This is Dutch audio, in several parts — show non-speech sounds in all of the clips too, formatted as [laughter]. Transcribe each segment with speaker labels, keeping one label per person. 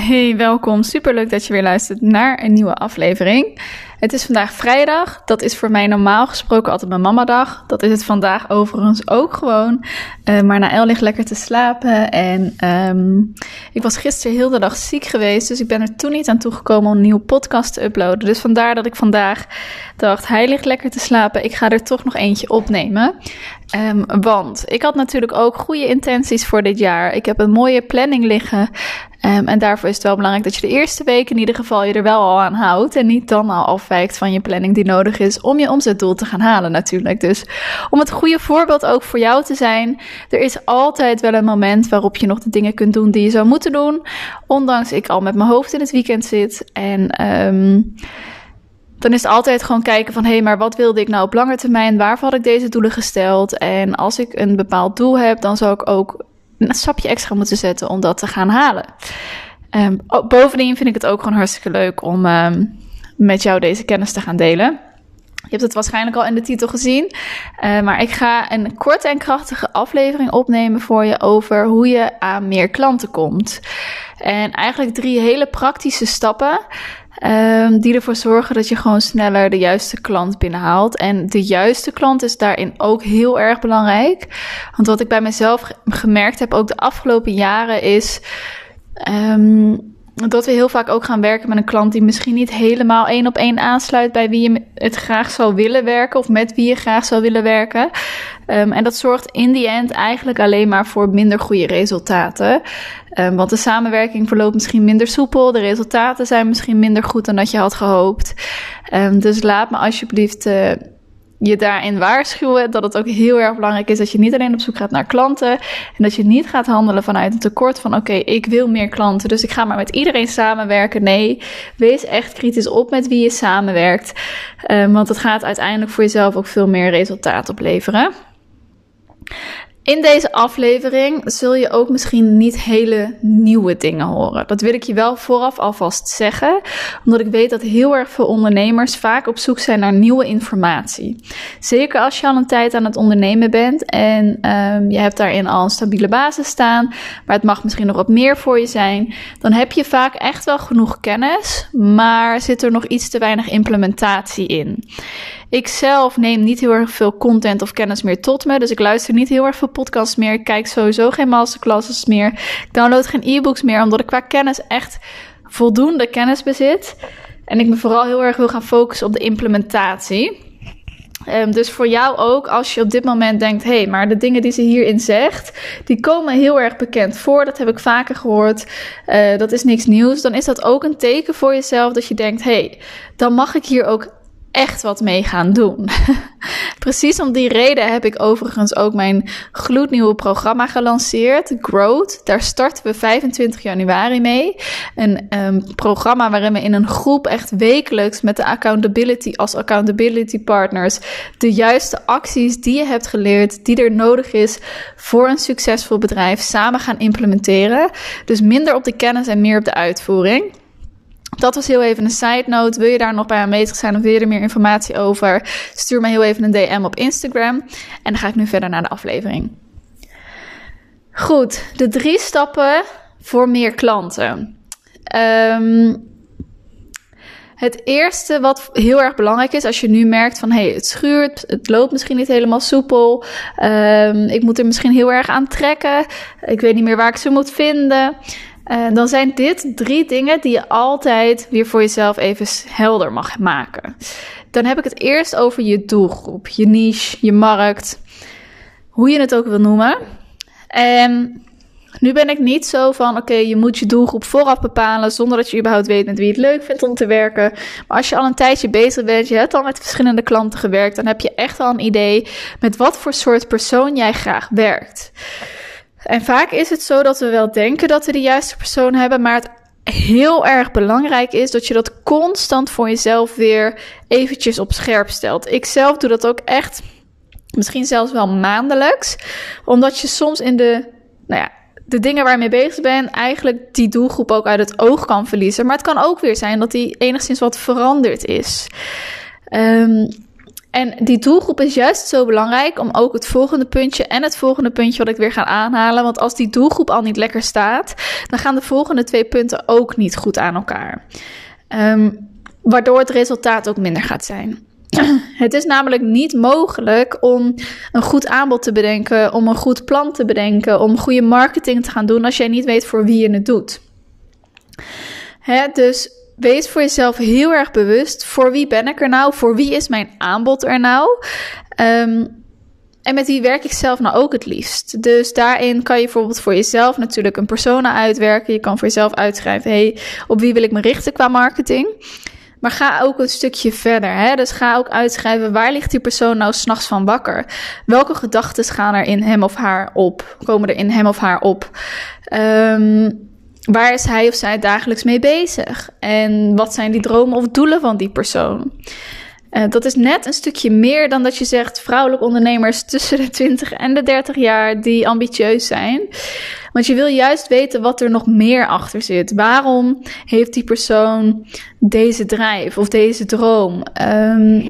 Speaker 1: Hey, welkom. Superleuk dat je weer luistert naar een nieuwe aflevering. Het is vandaag vrijdag. Dat is voor mij normaal gesproken altijd mijn mamadag. Dat is het vandaag overigens ook gewoon. Uh, maar El ligt lekker te slapen. En um, ik was gisteren heel de dag ziek geweest. Dus ik ben er toen niet aan toegekomen om een nieuwe podcast te uploaden. Dus vandaar dat ik vandaag dacht, hij ligt lekker te slapen. Ik ga er toch nog eentje opnemen. Um, want ik had natuurlijk ook goede intenties voor dit jaar. Ik heb een mooie planning liggen. Um, en daarvoor is het wel belangrijk dat je de eerste week in ieder geval je er wel al aan houdt. En niet dan al afwijkt van je planning die nodig is om je omzetdoel te gaan halen natuurlijk. Dus om het goede voorbeeld ook voor jou te zijn. Er is altijd wel een moment waarop je nog de dingen kunt doen die je zou moeten doen. Ondanks ik al met mijn hoofd in het weekend zit. En... Um, dan is het altijd gewoon kijken van hé, hey, maar wat wilde ik nou op lange termijn? Waarvoor had ik deze doelen gesteld? En als ik een bepaald doel heb, dan zou ik ook een stapje extra moeten zetten om dat te gaan halen. Um, bovendien vind ik het ook gewoon hartstikke leuk om um, met jou deze kennis te gaan delen. Je hebt het waarschijnlijk al in de titel gezien. Uh, maar ik ga een korte en krachtige aflevering opnemen voor je over hoe je aan meer klanten komt. En eigenlijk drie hele praktische stappen. Um, die ervoor zorgen dat je gewoon sneller de juiste klant binnenhaalt. En de juiste klant is daarin ook heel erg belangrijk. Want wat ik bij mezelf gemerkt heb, ook de afgelopen jaren, is. Um, dat we heel vaak ook gaan werken met een klant die misschien niet helemaal één op één aansluit bij wie je het graag zou willen werken of met wie je graag zou willen werken. Um, en dat zorgt in die end eigenlijk alleen maar voor minder goede resultaten. Um, want de samenwerking verloopt misschien minder soepel, de resultaten zijn misschien minder goed dan dat je had gehoopt. Um, dus laat me alsjeblieft. Uh, je daarin waarschuwen dat het ook heel erg belangrijk is dat je niet alleen op zoek gaat naar klanten en dat je niet gaat handelen vanuit een tekort van oké, ik wil meer klanten, dus ik ga maar met iedereen samenwerken. Nee, wees echt kritisch op met wie je samenwerkt, um, want het gaat uiteindelijk voor jezelf ook veel meer resultaat opleveren. In deze aflevering zul je ook misschien niet hele nieuwe dingen horen. Dat wil ik je wel vooraf alvast zeggen, omdat ik weet dat heel erg veel ondernemers vaak op zoek zijn naar nieuwe informatie. Zeker als je al een tijd aan het ondernemen bent en um, je hebt daarin al een stabiele basis staan, maar het mag misschien nog wat meer voor je zijn, dan heb je vaak echt wel genoeg kennis, maar zit er nog iets te weinig implementatie in. Ik zelf neem niet heel erg veel content of kennis meer tot me. Dus ik luister niet heel erg veel podcasts meer. Ik kijk sowieso geen masterclasses meer. Ik download geen e-books meer, omdat ik qua kennis echt voldoende kennis bezit. En ik me vooral heel erg wil gaan focussen op de implementatie. Um, dus voor jou ook, als je op dit moment denkt: hé, hey, maar de dingen die ze hierin zegt, die komen heel erg bekend voor. Dat heb ik vaker gehoord. Uh, dat is niks nieuws. Dan is dat ook een teken voor jezelf dat je denkt: hé, hey, dan mag ik hier ook echt wat mee gaan doen. [laughs] Precies om die reden heb ik overigens ook mijn gloednieuwe programma gelanceerd, Growth. Daar starten we 25 januari mee. Een um, programma waarin we in een groep echt wekelijks met de accountability als accountability partners de juiste acties die je hebt geleerd, die er nodig is voor een succesvol bedrijf, samen gaan implementeren. Dus minder op de kennis en meer op de uitvoering. Dat was heel even een side note. Wil je daar nog bij aanwezig zijn of wil je er meer informatie over? Stuur me heel even een DM op Instagram. En dan ga ik nu verder naar de aflevering. Goed, de drie stappen voor meer klanten. Um, het eerste wat heel erg belangrijk is, als je nu merkt van hey, het schuurt, het loopt misschien niet helemaal soepel, um, ik moet er misschien heel erg aan trekken, ik weet niet meer waar ik ze moet vinden. Uh, dan zijn dit drie dingen die je altijd weer voor jezelf even helder mag maken. Dan heb ik het eerst over je doelgroep, je niche, je markt, hoe je het ook wil noemen. En nu ben ik niet zo van, oké, je moet je doelgroep vooraf bepalen zonder dat je überhaupt weet met wie het leuk vindt om te werken. Maar als je al een tijdje bezig bent, je hebt al met verschillende klanten gewerkt, dan heb je echt al een idee met wat voor soort persoon jij graag werkt. En vaak is het zo dat we wel denken dat we de juiste persoon hebben, maar het heel erg belangrijk is dat je dat constant voor jezelf weer eventjes op scherp stelt. Ik zelf doe dat ook echt, misschien zelfs wel maandelijks, omdat je soms in de, nou ja, de dingen waar je bezig bent, eigenlijk die doelgroep ook uit het oog kan verliezen. Maar het kan ook weer zijn dat die enigszins wat veranderd is. Um, En die doelgroep is juist zo belangrijk om ook het volgende puntje en het volgende puntje wat ik weer ga aanhalen. Want als die doelgroep al niet lekker staat, dan gaan de volgende twee punten ook niet goed aan elkaar. Ehm, waardoor het resultaat ook minder gaat zijn. [clears throat] Het is namelijk niet mogelijk om een goed aanbod te bedenken, om een goed plan te bedenken, om goede marketing te gaan doen als jij niet weet voor wie je het doet. Hè, dus wees voor jezelf heel erg bewust. Voor wie ben ik er nou? Voor wie is mijn aanbod er nou? Ehm, en met wie werk ik zelf nou ook het liefst? Dus daarin kan je bijvoorbeeld voor jezelf natuurlijk een persona uitwerken. Je kan voor jezelf uitschrijven: hey, op wie wil ik me richten qua marketing? Maar ga ook een stukje verder. Hè? Dus ga ook uitschrijven waar ligt die persoon nou s'nachts van wakker? Welke gedachten gaan er in hem of haar op? Komen er in hem of haar op? Um, waar is hij of zij dagelijks mee bezig? En wat zijn die dromen of doelen van die persoon? Uh, dat is net een stukje meer dan dat je zegt vrouwelijke ondernemers tussen de 20 en de 30 jaar die ambitieus zijn. Want je wil juist weten wat er nog meer achter zit. Waarom heeft die persoon deze drijf of deze droom? Um,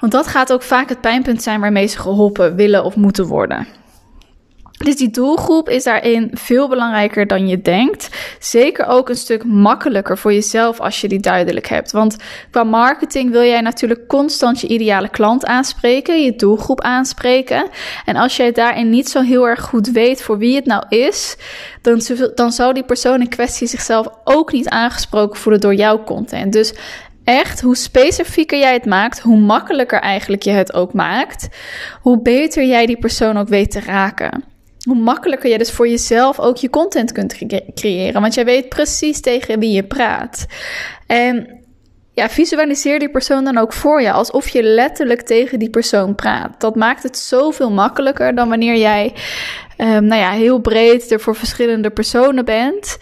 Speaker 1: want dat gaat ook vaak het pijnpunt zijn waarmee ze geholpen willen of moeten worden. Dus die doelgroep is daarin veel belangrijker dan je denkt. Zeker ook een stuk makkelijker voor jezelf als je die duidelijk hebt. Want qua marketing wil jij natuurlijk constant je ideale klant aanspreken, je doelgroep aanspreken. En als jij daarin niet zo heel erg goed weet voor wie het nou is, dan, dan zou die persoon in kwestie zichzelf ook niet aangesproken voelen door jouw content. Dus echt, hoe specifieker jij het maakt, hoe makkelijker eigenlijk je het ook maakt, hoe beter jij die persoon ook weet te raken hoe makkelijker je dus voor jezelf ook je content kunt creëren. Want jij weet precies tegen wie je praat. En ja, visualiseer die persoon dan ook voor je, alsof je letterlijk tegen die persoon praat. Dat maakt het zoveel makkelijker dan wanneer jij, um, nou ja, heel breed er voor verschillende personen bent.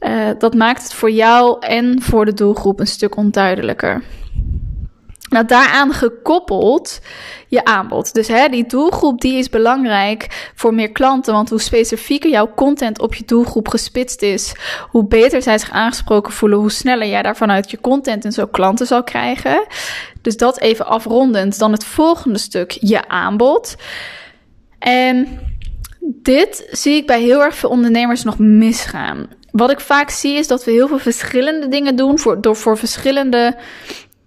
Speaker 1: Uh, dat maakt het voor jou en voor de doelgroep een stuk onduidelijker. Nou, daaraan gekoppeld je aanbod. Dus hè, die doelgroep die is belangrijk voor meer klanten. Want hoe specifieker jouw content op je doelgroep gespitst is, hoe beter zij zich aangesproken voelen, hoe sneller jij daar vanuit je content en zo klanten zal krijgen. Dus dat even afrondend. Dan het volgende stuk, je aanbod. En dit zie ik bij heel erg veel ondernemers nog misgaan. Wat ik vaak zie is dat we heel veel verschillende dingen doen voor, door voor verschillende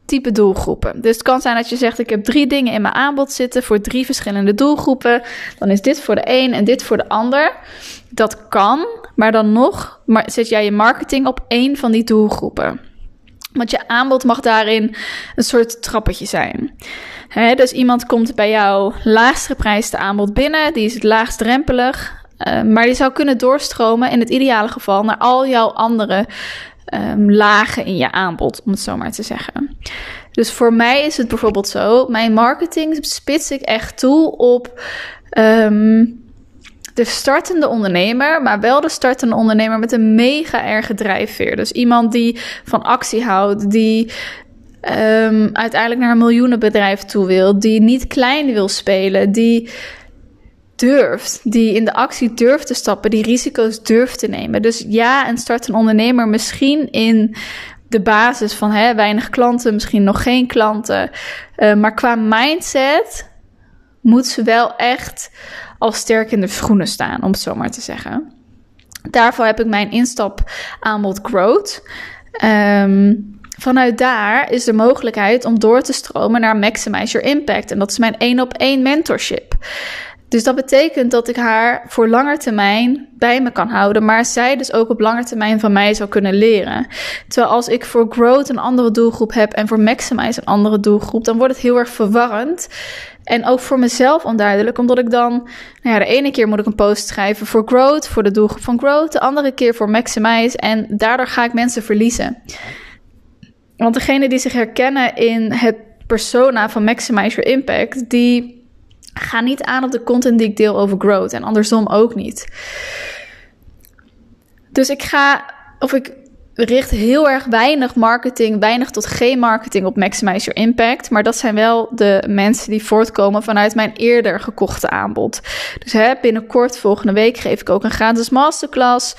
Speaker 1: type doelgroepen. Dus het kan zijn dat je zegt: Ik heb drie dingen in mijn aanbod zitten voor drie verschillende doelgroepen. Dan is dit voor de een en dit voor de ander. Dat kan, maar dan nog maar zet jij je marketing op één van die doelgroepen. Want je aanbod mag daarin een soort trappetje zijn. dus iemand komt bij jouw laagst geprijsde aanbod binnen, die is het laagst drempelig. Uh, maar die zou kunnen doorstromen in het ideale geval naar al jouw andere um, lagen in je aanbod, om het zo maar te zeggen. Dus voor mij is het bijvoorbeeld zo: mijn marketing spits ik echt toe op um, de startende ondernemer, maar wel de startende ondernemer met een mega erge drijfveer. Dus iemand die van actie houdt, die um, uiteindelijk naar een miljoenenbedrijf toe wil, die niet klein wil spelen, die durft, die in de actie durft te stappen, die risico's durft te nemen. Dus ja, en start een ondernemer misschien in de basis van hè, weinig klanten, misschien nog geen klanten. Uh, maar qua mindset moet ze wel echt al sterk in de schoenen staan, om het zo maar te zeggen. Daarvoor heb ik mijn instapaanbod Growth. Um, vanuit daar is de mogelijkheid om door te stromen naar Maximize Your Impact. En dat is mijn één op één mentorship. Dus dat betekent dat ik haar voor langer termijn bij me kan houden, maar zij dus ook op lange termijn van mij zou kunnen leren. Terwijl als ik voor Growth een andere doelgroep heb en voor Maximize een andere doelgroep, dan wordt het heel erg verwarrend. En ook voor mezelf onduidelijk, omdat ik dan, nou ja, de ene keer moet ik een post schrijven voor Growth, voor de doelgroep van Growth, de andere keer voor Maximize. En daardoor ga ik mensen verliezen. Want degene die zich herkennen in het persona van Maximize Your Impact, die ga niet aan op de content die ik deel over growth en andersom ook niet. Dus ik ga, of ik richt heel erg weinig marketing, weinig tot geen marketing op Maximize Your Impact. Maar dat zijn wel de mensen die voortkomen vanuit mijn eerder gekochte aanbod. Dus hè, binnenkort, volgende week, geef ik ook een gratis masterclass.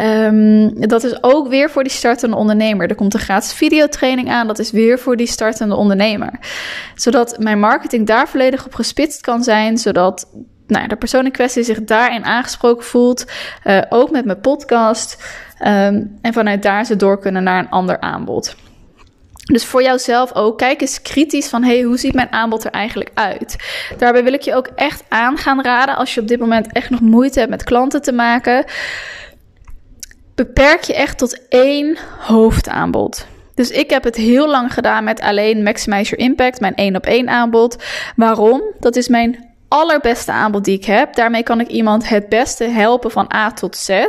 Speaker 1: Um, dat is ook weer voor die startende ondernemer. Er komt een gratis videotraining aan. Dat is weer voor die startende ondernemer. Zodat mijn marketing daar volledig op gespitst kan zijn. Zodat nou, de persoon in kwestie zich daarin aangesproken voelt. Uh, ook met mijn podcast. Um, en vanuit daar ze door kunnen naar een ander aanbod. Dus voor jouzelf ook, kijk eens kritisch van, hey, hoe ziet mijn aanbod er eigenlijk uit? Daarbij wil ik je ook echt aan gaan raden, als je op dit moment echt nog moeite hebt met klanten te maken, beperk je echt tot één hoofdaanbod. Dus ik heb het heel lang gedaan met alleen Maximize Your Impact, mijn één op één aanbod. Waarom? Dat is mijn allerbeste aanbod die ik heb. Daarmee kan ik iemand het beste helpen van A tot Z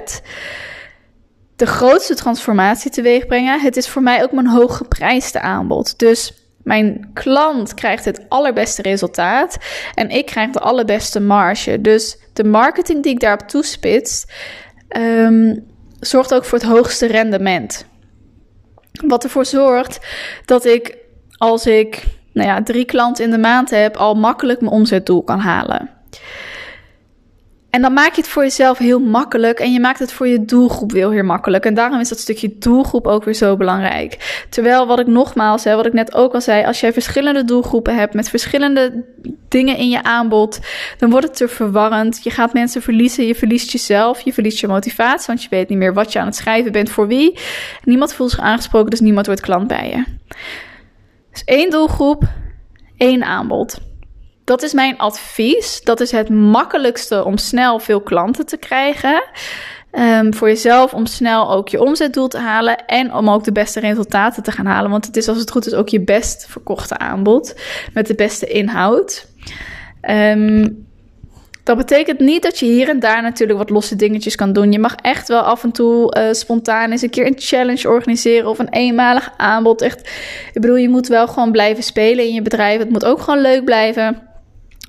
Speaker 1: de grootste transformatie teweeg brengen. Het is voor mij ook mijn hooggeprijsde aanbod. Dus mijn klant krijgt het allerbeste resultaat en ik krijg de allerbeste marge. Dus de marketing die ik daarop toespits, um, zorgt ook voor het hoogste rendement. Wat ervoor zorgt dat ik, als ik nou ja, drie klanten in de maand heb, al makkelijk mijn omzetdoel kan halen. En dan maak je het voor jezelf heel makkelijk en je maakt het voor je doelgroep heel, heel makkelijk. En daarom is dat stukje doelgroep ook weer zo belangrijk. Terwijl wat ik nogmaals, hè, wat ik net ook al zei, als jij verschillende doelgroepen hebt met verschillende dingen in je aanbod, dan wordt het te verwarrend. Je gaat mensen verliezen, je verliest jezelf, je verliest je motivatie, want je weet niet meer wat je aan het schrijven bent voor wie. Niemand voelt zich aangesproken, dus niemand wordt klant bij je. Dus één doelgroep, één aanbod. Dat is mijn advies. Dat is het makkelijkste om snel veel klanten te krijgen. Um, voor jezelf om snel ook je omzetdoel te halen en om ook de beste resultaten te gaan halen. Want het is als het goed is ook je best verkochte aanbod met de beste inhoud. Um, dat betekent niet dat je hier en daar natuurlijk wat losse dingetjes kan doen. Je mag echt wel af en toe uh, spontaan eens een keer een challenge organiseren of een eenmalig aanbod. Echt, ik bedoel, je moet wel gewoon blijven spelen in je bedrijf. Het moet ook gewoon leuk blijven.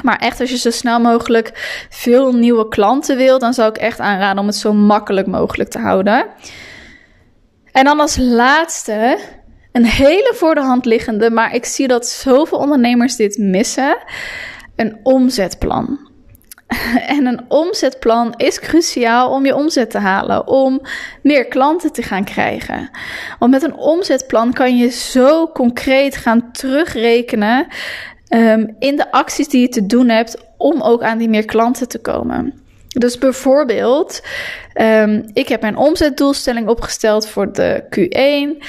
Speaker 1: Maar echt, als je zo snel mogelijk veel nieuwe klanten wil, dan zou ik echt aanraden om het zo makkelijk mogelijk te houden. En dan als laatste, een hele voor de hand liggende, maar ik zie dat zoveel ondernemers dit missen: een omzetplan. [laughs] En een omzetplan is cruciaal om je omzet te halen, om meer klanten te gaan krijgen. Want met een omzetplan kan je zo concreet gaan terugrekenen um, in de acties die je te doen hebt om ook aan die meer klanten te komen. Dus bijvoorbeeld, um, ik heb mijn omzetdoelstelling opgesteld voor de Q1.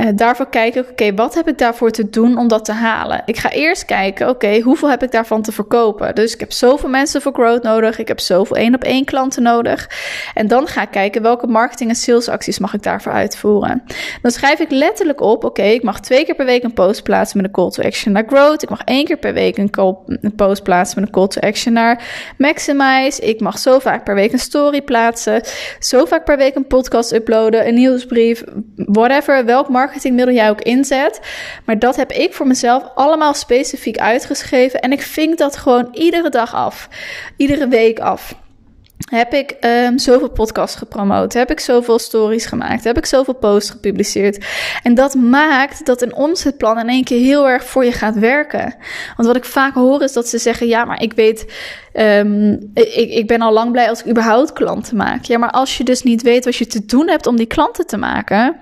Speaker 1: Uh, daarvoor kijken, oké, wat heb ik daarvoor te doen om dat te halen? Ik ga eerst kijken, oké, hoeveel heb ik daarvan te verkopen? Dus ik heb zoveel mensen voor growth nodig, ik heb zoveel één op één klanten nodig. En dan ga ik kijken welke marketing en salesacties mag ik daarvoor uitvoeren. Dan schrijf ik letterlijk op, oké, ik mag twee keer per week een post plaatsen met een call to action naar growth. Ik mag één keer per week een, een post plaatsen met een call to action naar maximize. Ik mag zo vaak per week een story plaatsen, zo vaak per week een podcast uploaden, een nieuwsbrief, whatever, welk marketingmiddel jij ook inzet. Maar dat heb ik voor mezelf allemaal specifiek uitgeschreven. En ik vink dat gewoon iedere dag af. Iedere week af. Heb ik um, zoveel podcasts gepromoot? Heb ik zoveel stories gemaakt? Heb ik zoveel posts gepubliceerd? En dat maakt dat een omzetplan in één keer heel erg voor je gaat werken. Want wat ik vaak hoor is dat ze zeggen: Ja, maar ik weet, um, ik, ik ben al lang blij als ik überhaupt klanten maak. Ja, maar als je dus niet weet wat je te doen hebt om die klanten te maken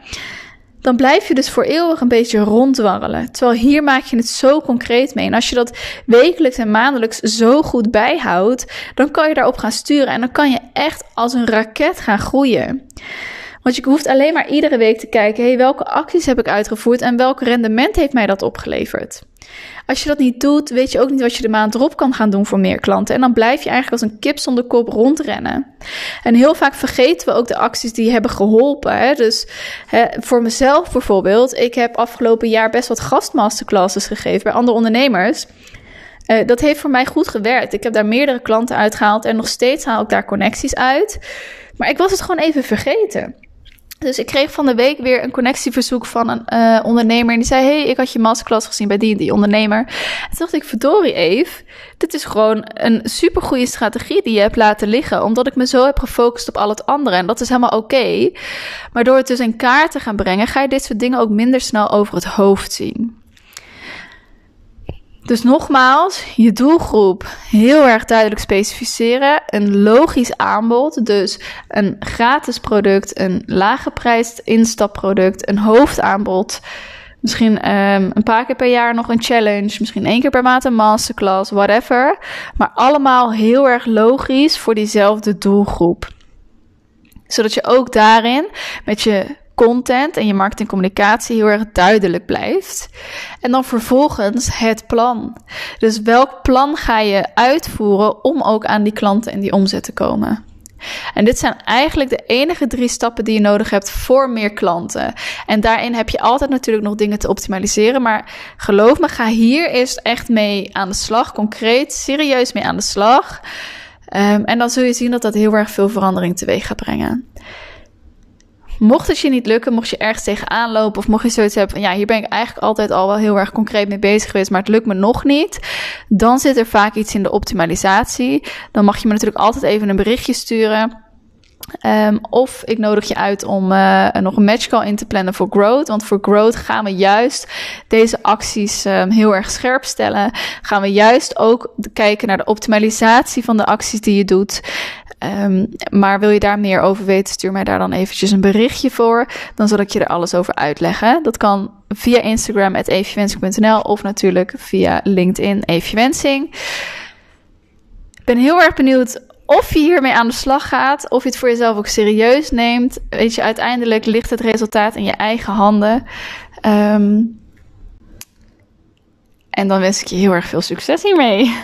Speaker 1: dan blijf je dus voor eeuwig een beetje rondwarrelen. Terwijl hier maak je het zo concreet mee. En als je dat wekelijks en maandelijks zo goed bijhoudt, dan kan je daarop gaan sturen. En dan kan je echt als een raket gaan groeien. Want je hoeft alleen maar iedere week te kijken: hey, welke acties heb ik uitgevoerd en welk rendement heeft mij dat opgeleverd? Als je dat niet doet, weet je ook niet wat je de maand erop kan gaan doen voor meer klanten. En dan blijf je eigenlijk als een kip zonder kop rondrennen. En heel vaak vergeten we ook de acties die hebben geholpen. Hè? Dus hè, voor mezelf bijvoorbeeld, ik heb afgelopen jaar best wat gastmasterclasses gegeven bij andere ondernemers. Uh, dat heeft voor mij goed gewerkt. Ik heb daar meerdere klanten uitgehaald en nog steeds haal ik daar connecties uit. Maar ik was het gewoon even vergeten. Dus ik kreeg van de week weer een connectieverzoek van een uh, ondernemer. En die zei: Hey, ik had je masterclass gezien bij die en die ondernemer. En toen dacht ik: Verdorie, Eve. Dit is gewoon een supergoeie strategie die je hebt laten liggen. Omdat ik me zo heb gefocust op al het andere. En dat is helemaal oké. Maar door het dus in kaart te gaan brengen, ga je dit soort dingen ook minder snel over het hoofd zien. Dus nogmaals, je doelgroep heel erg duidelijk specificeren. Een logisch aanbod, dus een gratis product, een laaggeprijsd instapproduct, een hoofdaanbod. Misschien um, een paar keer per jaar nog een challenge, misschien één keer per maand een masterclass, whatever. Maar allemaal heel erg logisch voor diezelfde doelgroep. Zodat je ook daarin met je content en je marketingcommunicatie heel erg duidelijk blijft. En dan vervolgens het plan. Dus welk plan ga je uitvoeren om ook aan die klanten en die omzet te komen? En dit zijn eigenlijk de enige drie stappen die je nodig hebt voor meer klanten. En daarin heb je altijd natuurlijk nog dingen te optimaliseren. Maar geloof me, ga hier eerst echt mee aan de slag. Concreet, serieus mee aan de slag. Um, en dan zul je zien dat dat heel erg veel verandering teweeg gaat brengen. Mocht het je niet lukken, mocht je ergens tegenaan lopen of mocht je zoiets hebben van ja, hier ben ik eigenlijk altijd al wel heel erg concreet mee bezig geweest, maar het lukt me nog niet, dan zit er vaak iets in de optimalisatie. Dan mag je me natuurlijk altijd even een berichtje sturen. Um, of ik nodig je uit om uh, nog een matchcall in te plannen voor Growth. Want voor Growth gaan we juist deze acties um, heel erg scherp stellen. Gaan we juist ook kijken naar de optimalisatie van de acties die je doet. Um, maar wil je daar meer over weten, stuur mij daar dan eventjes een berichtje voor. Dan zal ik je er alles over uitleggen. Dat kan via Instagram, eviewensing.nl of natuurlijk via LinkedIn, eviewensing. Ik ben heel erg benieuwd of je hiermee aan de slag gaat, of je het voor jezelf ook serieus neemt. Weet je, uiteindelijk ligt het resultaat in je eigen handen. Um, en dan wens ik je heel erg veel succes hiermee.